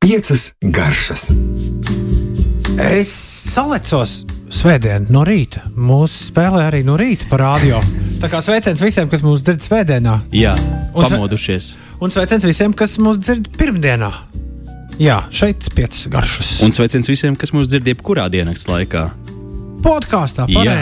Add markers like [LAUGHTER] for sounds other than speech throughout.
Piecas garšas. Es salecos svētdien no rīta. Mūsu spēlē arī no rīta par radio. Tā kā sveiciens visiem, kas mūs dzird svētdienā. Jā, Un pamodušies. Un sveiciens visiem, kas mūs dzird pirmdienā. Jā, šeit piecas garšas. Un sveiciens visiem, kas mūs dzird jebkurā dienas laikā. podkāstā Jā.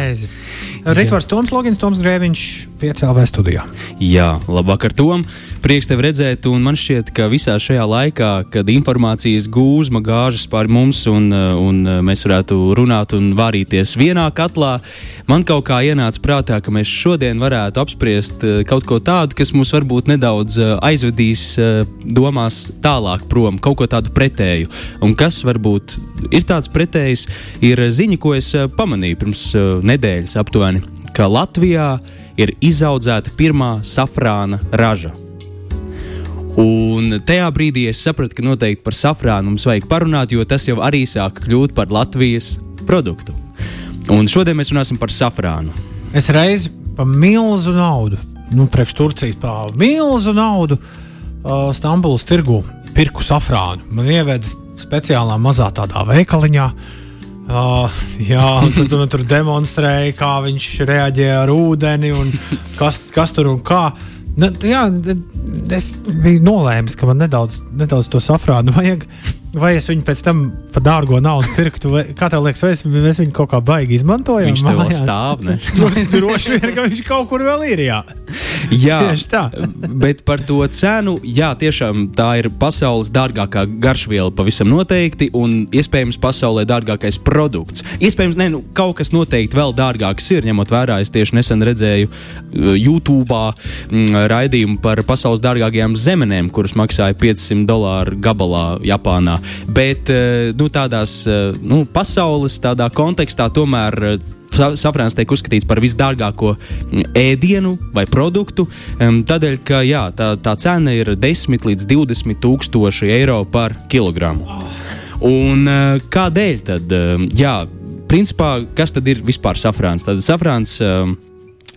Ritvars Toms Logins, Toms Grēviņš, 5LV studijā. Jā, labvakar, Tom. Prieks tevi redzēt, un man šķiet, ka visā šajā laikā, kad informācijas gūzma gāžas pār mums, un, uh, un uh, mēs varētu runāt un vārīties vienā katlā, man kaut kā ienāca prātā, ka mēs šodien varētu apspriest uh, kaut ko tādu, kas mūs varbūt nedaudz aizvedīs domās tālāk prom, kaut ko tādu pretēju. Un kas varbūt ir tāds pretējs, ir ziņa, ko es pamanīju pirms nedēļas aptuveni, ka Latvijā ir izaudzēta pirmā safrāna raža. Un tajā brīdī es sapratu, ka noteikti par safrānu mums vajag parunāt, jo tas jau arī sāk kļūt par Latvijas produktu. Un šodien mēs runāsim par safrānu. Es reizi par milzu naudu, nu, priekš Turcijas par milzu naudu uh, Stambulas tirgu pirku safrānu. Man ieveda speciālā mazā tādā veikaliņā. Uh, jā, un tad man tur demonstrēja, kā viņš reaģē ar ūdeni un kas, kas tur un kā. Ne, jā, es biju nolēmis, ka man nedaudz, nedaudz to safrānu vajag. Vai es viņu pēc tam par dārgo naudu pirktu? Vai, kā tev liekas, vai es, mēs viņu kaut kā baigi izmantojam? Viņš tev stāv, ne? [LAUGHS] Droši droši vien, ka viņš kaut kur vēl ir. Jā, Jā, Tieši tā. bet par to cenu, jā, tiešām tā ir pasaules dārgākā garšviela, pavisam noteikti, un iespējams pasaulē dārgākais produkts. Iespējams, ne, nu, kaut kas noteikti vēl dārgāks ir, ņemot vērā, es tieši nesen redzēju uh, YouTube mm, raidījumu par pasaules dārgākajām zemenēm, kuras maksāja 500 dolāru gabalā Japānā. Bet uh, nu, tādās uh, nu, pasaules tādā kontekstā tomēr. uh, sa- Safrāns tiek uzskatīts par visdārgāko mm, ēdienu vai produktu. Tādēļ, ka jā, tā, tā cena ir 10 līdz 20 tūkstoši eiro par kilogramu. Un uh, kādēļ tad? Jā, principā, kas tad ir vispār safrāns? Tad safrāns. Um,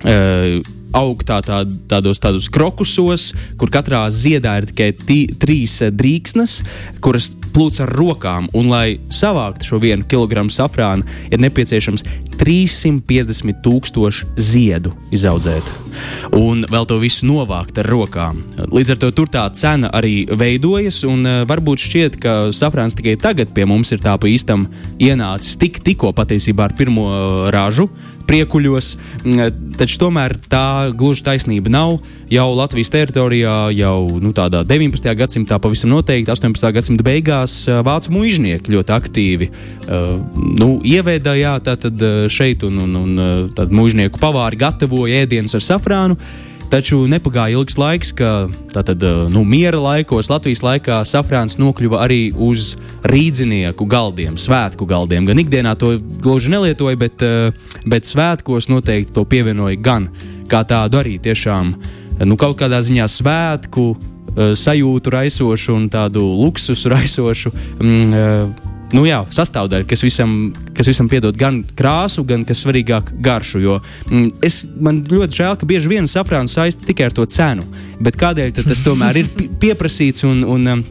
uh, aug tā, tā, tādos, tādos krokusos, kur katrā ziedā ir tikai tī, trīs eh, drīksnes, kuras plūc ar rokām. Un, lai savāktu šo vienu kilogramu safrānu, ir nepieciešams 350 tūkstoši ziedu izaudzēt. Un vēl to visu novākt ar rokām. Līdz ar to tur tā cena arī veidojas, un uh, varbūt šķiet, ka safrāns tikai tagad pie mums ir tā pa īstam ienācis tik, tikko patiesībā ar pirmo uh, ražu priekuļos, mm, taču tomēr tā gluži taisnība nav. Jau Latvijas teritorijā, jau nu, tādā 19. gadsimtā, pavisam noteikti 18. gadsimta beigās, ā, vācu muiznieki ļoti aktīvi uh, nu, ievēdā jā, tātad, ā, šeit, un, un, un muiznieku pavāri gatavoja ēdienus ar safrānu. Taču nepagāja ilgs laiks, ka tātad, ā, nu, miera laikos, Latvijas laikā safrāns nokļuva arī uz rīdzinieku galdiem, svētku galdiem. Gan ikdienā to gluži nelietoja, bet, ā, bet svētkos noteikti to pievienoja gan kā tādu arī tiešām nu, kaut kādā ziņā svētku sajūtu raisošu un tādu luksusu raisošu. Mm, nu jā, sastāvdaļa, kas visam, kas visam piedod gan krāsu, gan, kas svarīgāk, garšu. Jo mm, es, man ļoti žēl, ka bieži vien safrānu saista tikai ar to cenu. Bet kādēļ tas tomēr ir pi- pieprasīts un, un um,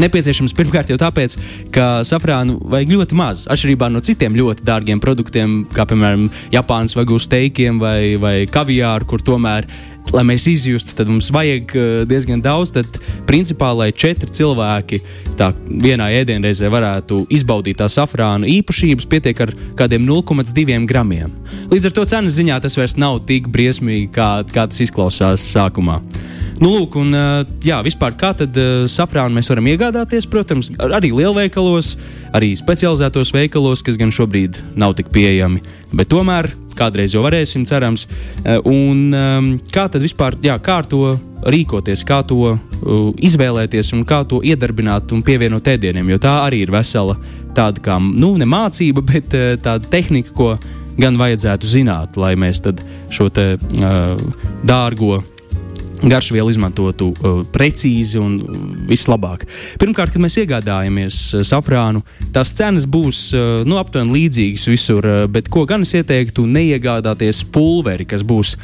Nepieciešams pirmkārt jau tāpēc, ka safrānu vajag ļoti maz. Atšķirībā no citiem ļoti dārgiem produktiem, kā piemēram Japānas vagu steikiem vai, vai kaviāru, kur tomēr, lai mēs izjustu, tad mums vajag eh, diezgan daudz. Tad, principā, lai četri cilvēki tā vienā ēdienreizē varētu izbaudīt tā safrāna īpašības, pietiek ar kādiem 0,2 gramiem. Līdz ar to cenas ziņā tas vairs nav tik briesmīgi, kā, kā tas izklausās sākumā. Nu, lūk, un jā, vispār kā tad safrānu mēs varam iegādāties? Protams, ar- arī lielveikalos, arī specializētos veikalos, kas gan šobrīd nav tik pieejami. Bet tomēr kādreiz jau varēsim, cerams. Un kā tad vispār, jā, kā ar to rīkoties, kā to izvēlēties un kā to iedarbināt un pievienot ēdieniem? Jo tā arī ir vesela tāda kā, nu, ne mācība, bet tāda tehnika, ko gan vajadzētu zināt, lai mēs tad šo te uh, dārgo garšvielu izmantotu uh, precīzi un vislabāk. Pirmkārt, kad mēs iegādājamies uh, safrānu, tās cenas būs uh, nu, aptuveni līdzīgas visur, uh, bet ko gan es ieteiktu, neiegādāties pulveri, kas būs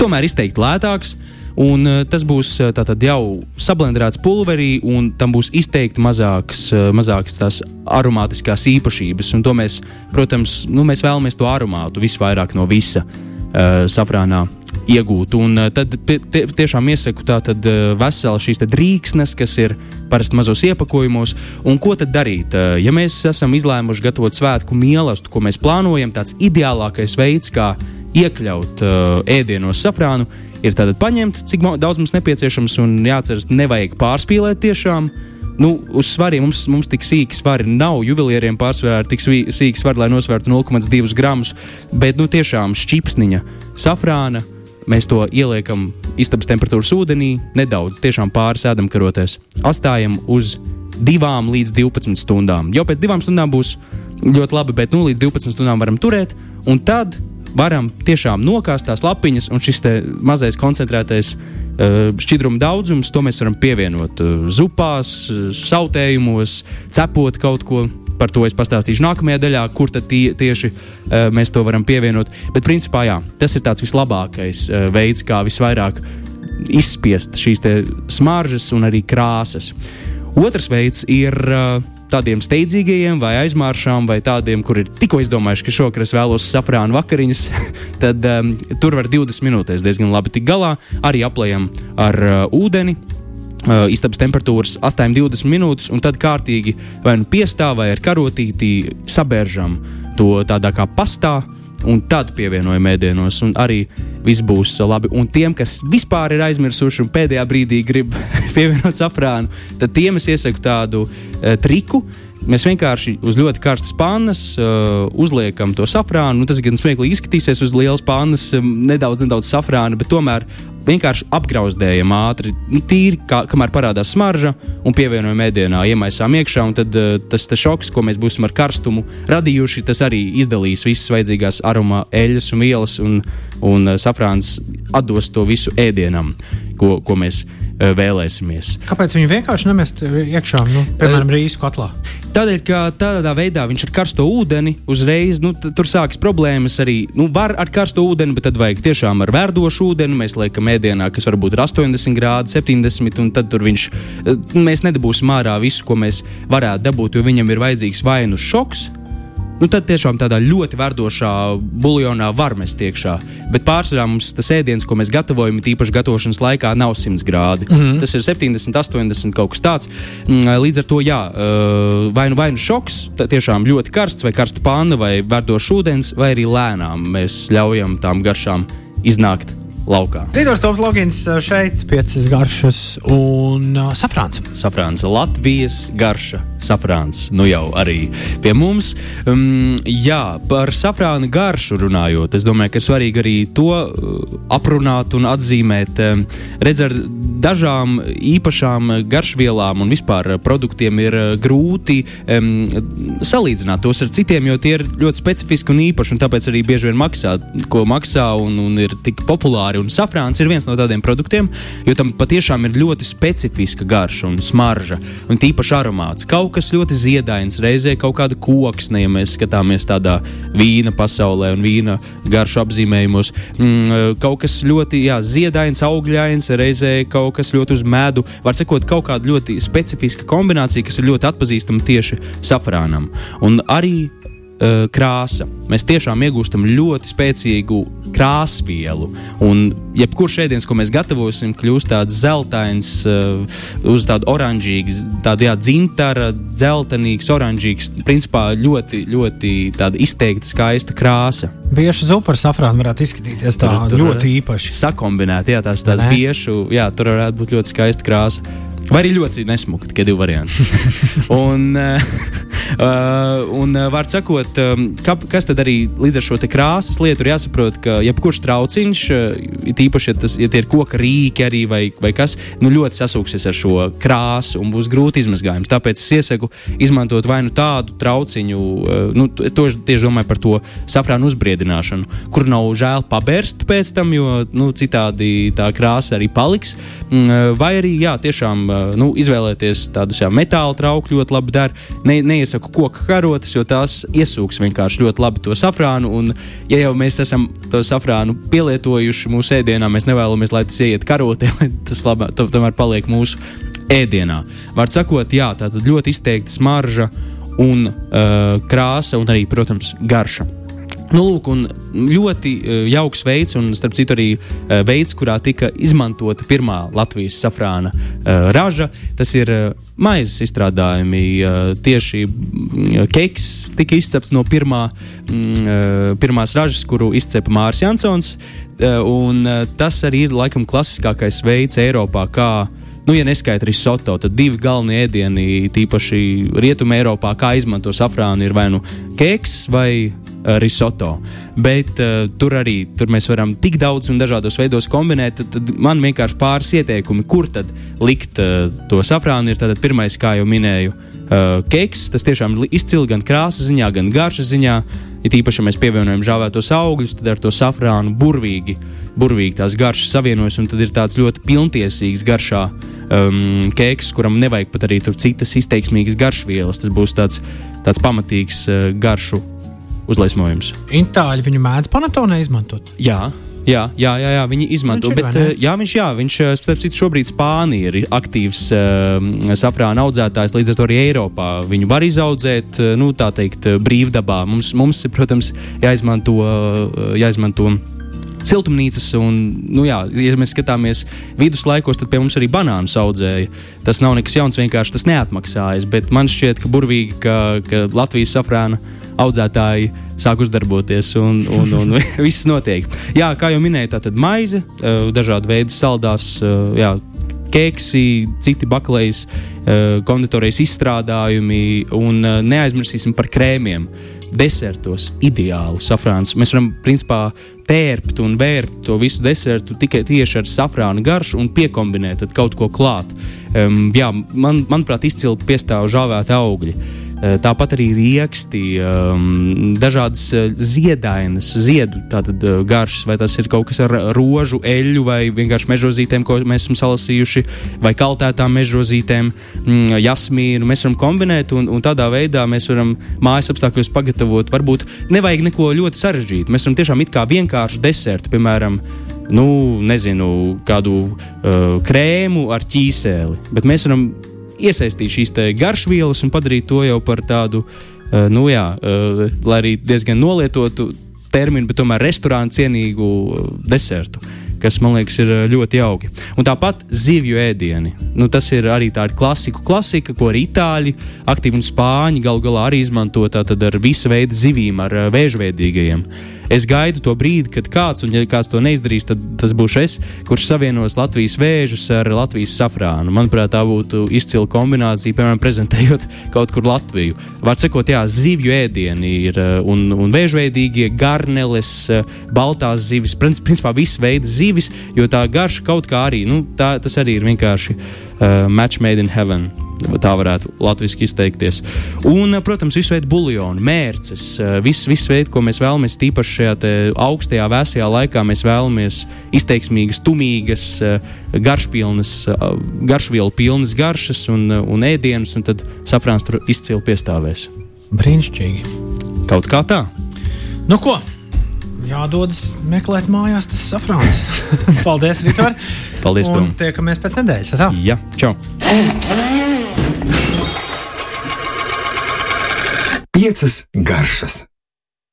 tomēr izteikti lētāks. Un, uh, tas būs uh, tātad jau sablendēts pulverī, un tam būs izteikti mazākas, uh, mazākas tās aromātiskās īpašības. Un to mēs, protams, nu, mēs vēlamies to aromātu visvairāk no visa uh, safrānā iegūt. Un uh, tad tie, tiešām iesaku tātad uh, veselu šīs drīksnes, kas ir parasti mazos iepakojumos. Un ko tad darīt? Uh, ja mēs esam izlēmuši gatavot svētku mīlestību, ko mēs plānojam, tāds ideālākais veids, kā iekļaut uh, ēdienos safrānu, ir tātad paņemt, cik daudz mums nepieciešams, un jāatceras, nevajag pārspīlēt tiešām. Nu, uz svariem mums, mums tik sīki svari nav. Juvelieriem pārsvarā ir tik sīki svari, lai nosvērtu 0,2 gramus, bet nu, tiešām šķipsniņa safrāna. Mēs to ieliekam istabas temperatūras ūdenī, nedaudz, tiešām pāris ēdamkarotēs. Atstājam uz 2 līdz 12 stundām. Jau pēc divām stundām būs ļoti labi, bet nu, līdz 12 stundām varam turēt. Un tad varam tiešām nokāst tās lapiņas, un šis mazais koncentrētais uh, šķidruma daudzums, to mēs varam pievienot uh, zupās, uh, sautējumos, cepot kaut ko. Par to es pastāstīšu nākamajā daļā, kur tad tie, tieši uh, mēs to varam pievienot. Bet, principā, jā, tas ir tāds vislabākais uh, veids, kā visvairāk izspiest šīs smaržas un arī krāsas. Otrs veids ir uh, tādiem steidzīgajiem, vai aizmāršām, vai tādiem, kur ir tikko izdomājuši, ka šovakar es vēlos safrānu vakariņas, [LAUGHS] tad um, tur var 20 minūtēs diezgan labi tikt galā. Arī aplējam ar uh, ūdeni. Uh, istabas temperatūras 8-20 minūtes, un tad kārtīgi vai nu piestāv vai ar karotīti sabēržam to tādā kā pastā, un tad pievienojam ēdienos, un arī viss būs labi. Un tiem, kas vispār ir aizmirsuši un pēdējā brīdī grib [LAUGHS] pievienot safrānu, tad tiem es iesaku tādu uh, triku. Mēs vienkārši uz ļoti karstas pannas uh, uzliekam to safrānu. Nu, tas gan smieklīgi izskatīsies uz lielas pannas, um, nedaudz, nedaudz safrāna, bet tomēr vienkārši apgrauzdējam ātri, nu, tīri, kā, kamēr parādās smarža, un pievienojam ēdienā, iemaisām iekšā. Tad uh, tas, tas šoks, ko mēs būsim ar karstumu radījuši, tas arī izdalīs visas vajadzīgās aromā eļļas un vielas, un, un uh, safrāns atdos to visu ēdienam, ko, ko mēs uh, vēlēsimies. Kāpēc viņi vienkārši nemest iekšā, nu, piemēram, rīsu katlā? Tādēļ, ka tādā veidā viņš ar karsto ūdeni uzreiz, nu, tur sākas problēmas arī. Nu, var ar karsto ūdeni, bet tad vajag tiešām ar verdošu ūdeni. Mēs liekam ēdienā, kas varbūt ir 80 grādi, 70, un tad tur viņš, mēs nedabūsim ārā visu, ko mēs varētu dabūt, jo viņam ir vajadzīgs vai nu šoks nu, tad tiešām tādā ļoti verdošā buļļonā var mest iekšā. Bet pārsvarā mums tas ēdiens, ko mēs gatavojam, īpaši gatavošanas laikā, nav 100 grādi. Mm -hmm. Tas ir 70, 80 kaut kas tāds. Mm, līdz ar to, jā, vai nu, vai nu šoks, tiešām ļoti karsts, vai karsta panna, vai verdošs ūdens, vai arī lēnām mēs ļaujam tām garšām iznākt laukā. Rītos Toms Logins šeit, piecas garšas un uh, safrāns. Safrāns, Latvijas garša, safrāns. Nu jau arī pie mums. Um, jā, par safrāna garšu runājot, es domāju, ka svarīgi arī to uh, aprunāt un atzīmēt. Um, redz, ar dažām īpašām garšvielām un vispār produktiem ir uh, grūti um, salīdzināt tos ar citiem, jo tie ir ļoti specifiski un īpaši, un tāpēc arī bieži vien maksā, ko maksā un, un ir tik populāri safrāri. Un safrāns ir viens no tādiem produktiem, jo tam patiešām ir ļoti specifiska garša un smarža, un tīpaši aromāts. Kaut kas ļoti ziedains, reizē kaut kāda koksne, ja mēs skatāmies tādā vīna pasaulē un vīna garšu apzīmējumos. Mm, kaut kas ļoti jā, ziedains, augļains, reizē kaut kas ļoti uz medu. Var sakot, kaut kāda ļoti specifiska kombinācija, kas ir ļoti atpazīstama tieši safrānam. Un arī uh, krāsa. Mēs tiešām iegūstam ļoti spēcīgu krāsvielu. Un jebkurš ēdiens, ko mēs gatavosim, kļūst tāds zeltains, uh, uz tādu oranžīgu, tādu jā, dzintara, dzeltenīgs, oranžīgs. Principā ļoti, ļoti izteikta, skaista krāsa. Bieži zupa ar safrānu varētu izskatīties tā tur, tur ļoti īpaši. Sakombinēti, jā, tās, tās biežu, jā, tur varētu būt ļoti skaista krāsa. Vai arī ļoti nesmuki, tikai divi varianti. [LAUGHS] un, uh, [LAUGHS] un uh, var sakot, um, ka, kas tad arī līdz ar šo krāsas lietu ir jāsaprot, ka jebkurš trauciņš, uh, īpaši, ja, tas, ja tie ir koka rīki arī vai, vai kas, nu ļoti sasūksies ar šo krāsu un būs grūti izmazgājums. Tāpēc es iesaku izmantot vai nu tādu trauciņu, uh, nu, to tieši domāju par to safrānu uzbriedināšanu, kur nav žēl pabērst pēc tam, jo nu, citādi tā krāsa arī paliks. Mm, uh, vai arī, jā, tiešām nu, izvēlēties tādus jā, metāla traukus ļoti labi dara. Ne, neiesaku nesaku koku karotes, jo tās iesūks vienkārši ļoti labi to safrānu. Un, ja jau mēs esam to safrānu pielietojuši mūsu ēdienā, mēs nevēlamies, lai tas ieiet karotē, [LAUGHS] lai tas labā, to, tomēr paliek mūsu ēdienā. Var sakot, jā, tā ļoti izteikta smarža un uh, krāsa, un arī, protams, garša. Nu, lūk, ļoti uh, jauks veids, un starp citu arī uh, veids, kurā tika izmantota pirmā Latvijas safrāna uh, raža. Tas ir uh, maizes izstrādājumi. Uh, tieši uh, keks tika izcepts no pirmā, uh, pirmās ražas, kuru izcepa Mārs Jansons. Un, tas arī ir laikam klasiskākais veids Eiropā, kā Nu, ja neskaita risoto, tad divi galvenie ēdieni, tīpaši Rietumē, Eiropā, kā izmanto safrānu, ir vai nu keks vai risoto. Bet uh, tur arī tur mēs varam tik daudz un dažādos veidos kombinēt. Tad, tad man vienkārši pāris ieteikumi, kur tad likt uh, to safrānu. Ir tātad pirmais, kā jau minēju, uh, keks. Tas tiešām ir izcili gan krāsas ziņā, gan garšas ziņā. Ja tīpaši ja mēs pievienojam žāvētos augļus, tad ar to safrānu burvīgi, burvīgi tās garšas savienojas, un tad ir tāds ļoti pilntiesīgs garšā um, kēks, kuram nevajag pat arī citas izteiksmīgas garšvielas. Tas būs tāds, tāds pamatīgs uh, garšu uzliesmojums. Itāļi viņu mēdz panatonē izmantot. Jā. Jā, jā, jā, jā, viņi izmanto. Viņš ir, bet, uh, jā, viņš, jā, viņš uh, starp citu, šobrīd Spānija ir aktīvs uh, safrāna audzētājs. Līdz ar to arī Eiropā viņu var izaudzēt, nu, tā teikt, brīvdabā. Mums, mums protams, jāizmanto. Jāizmanto Siltumnīcas, un, nu jā, ja mēs skatāmies viduslaikos, tad pie mums arī banānu audzēja. Tas nav nekas jauns, vienkārši tas neatmaksājas. Bet man šķiet, ka burvīgi, ka, ka Latvijas safrāna audzētāji sāk uzdarboties un, un, un [LAUGHS] viss notiek. Jā, kā jau minēju, tā tad maize, eh, dažādi veidi saldās. eh, Jā, Keksi, citi bakalejas, eh, konditorijas izstrādājumi, un neaizmirsīsim par krēmiem. Desertos ideāli safrāns. Mēs varam principā tērpt un vērpt to visu desertu tikai tieši ar safrāna garšu un piekombinēt kaut ko klāt. Um, jā, man, manuprāt, izcili piestāv žāvēti augļi. Uh, Tāpat arī rieksti, um, dažādas uh, ziedainas, ziedu uh, garšas, vai tas ir kaut kas ar rožu, eļļu vai vienkārši mežozītēm, ko mēs esam salasījuši, vai kaltētām mežozītēm, mm, jasmīnu. Mēs varam kombinēt, un, un tādā veidā mēs varam mājas apstākļos pagatavot. Varbūt nevajag neko ļoti sarežģītu. Mēs varam tiešām it kā vienkāršu desertu, piemēram, nu, nezinu, kādu uh, krēmu ar ķīseli. Bet mēs varam iesaistīt šīs garšvielas un padarīt to jau par tādu, uh, nu jā, uh, lai arī diezgan nolietotu terminu, bet tomēr restorānu cienīgu uh, desertu. Kas man liekas, ir uh, ļoti jauki. Un tāpat zivju ēdieni. Nu, tas ir arī tāda klasika, klasika, ko arī itāļi, aktīvi un spāņi galu galā arī izmanto tātad ar visu veidu zivīm, ar uh, vēžveidīgajiem. Es gaidu to brīdi, kad kāds, un ja kāds to neizdarīs, tad tas būšu es, kurš savienos Latvijas vēžus ar Latvijas safrānu. Manuprāt, tā būtu izcila kombinācija, piemēram, prezentējot kaut kur Latviju. Var sakot, jā, zivju ēdieni ir uh, un, un vēžveidīgie, garneles, uh, baltās zivis, princi- principā viss veids zivis, jo tā garša kaut kā arī, nu, tā, tas arī ir vienkārši uh, match made in heaven. Tā varētu latviešu izteikties. Un, protams, visu veidu buļbuļsāļu, mērces, viss, viss veids, ko mēs vēlamies, tīpaši šajā te augstajā, vēsajā laikā, mēs vēlamies izteiksmīgas, tumīgas, uh, garšpilnas, uh, garšvielu pilnas garšas un, un ēdienas, un tad safrāns tur izcili piestāvēs. Brīnišķīgi. Kaut kā tā. Nu, ko? Jādodas meklēt mājās tas safrāns. [LAUGHS] Paldies, Rītvar! Paldies, Tom! tiekamies pēc nedēļas. Tā. Jā, čau! Piecas garšas.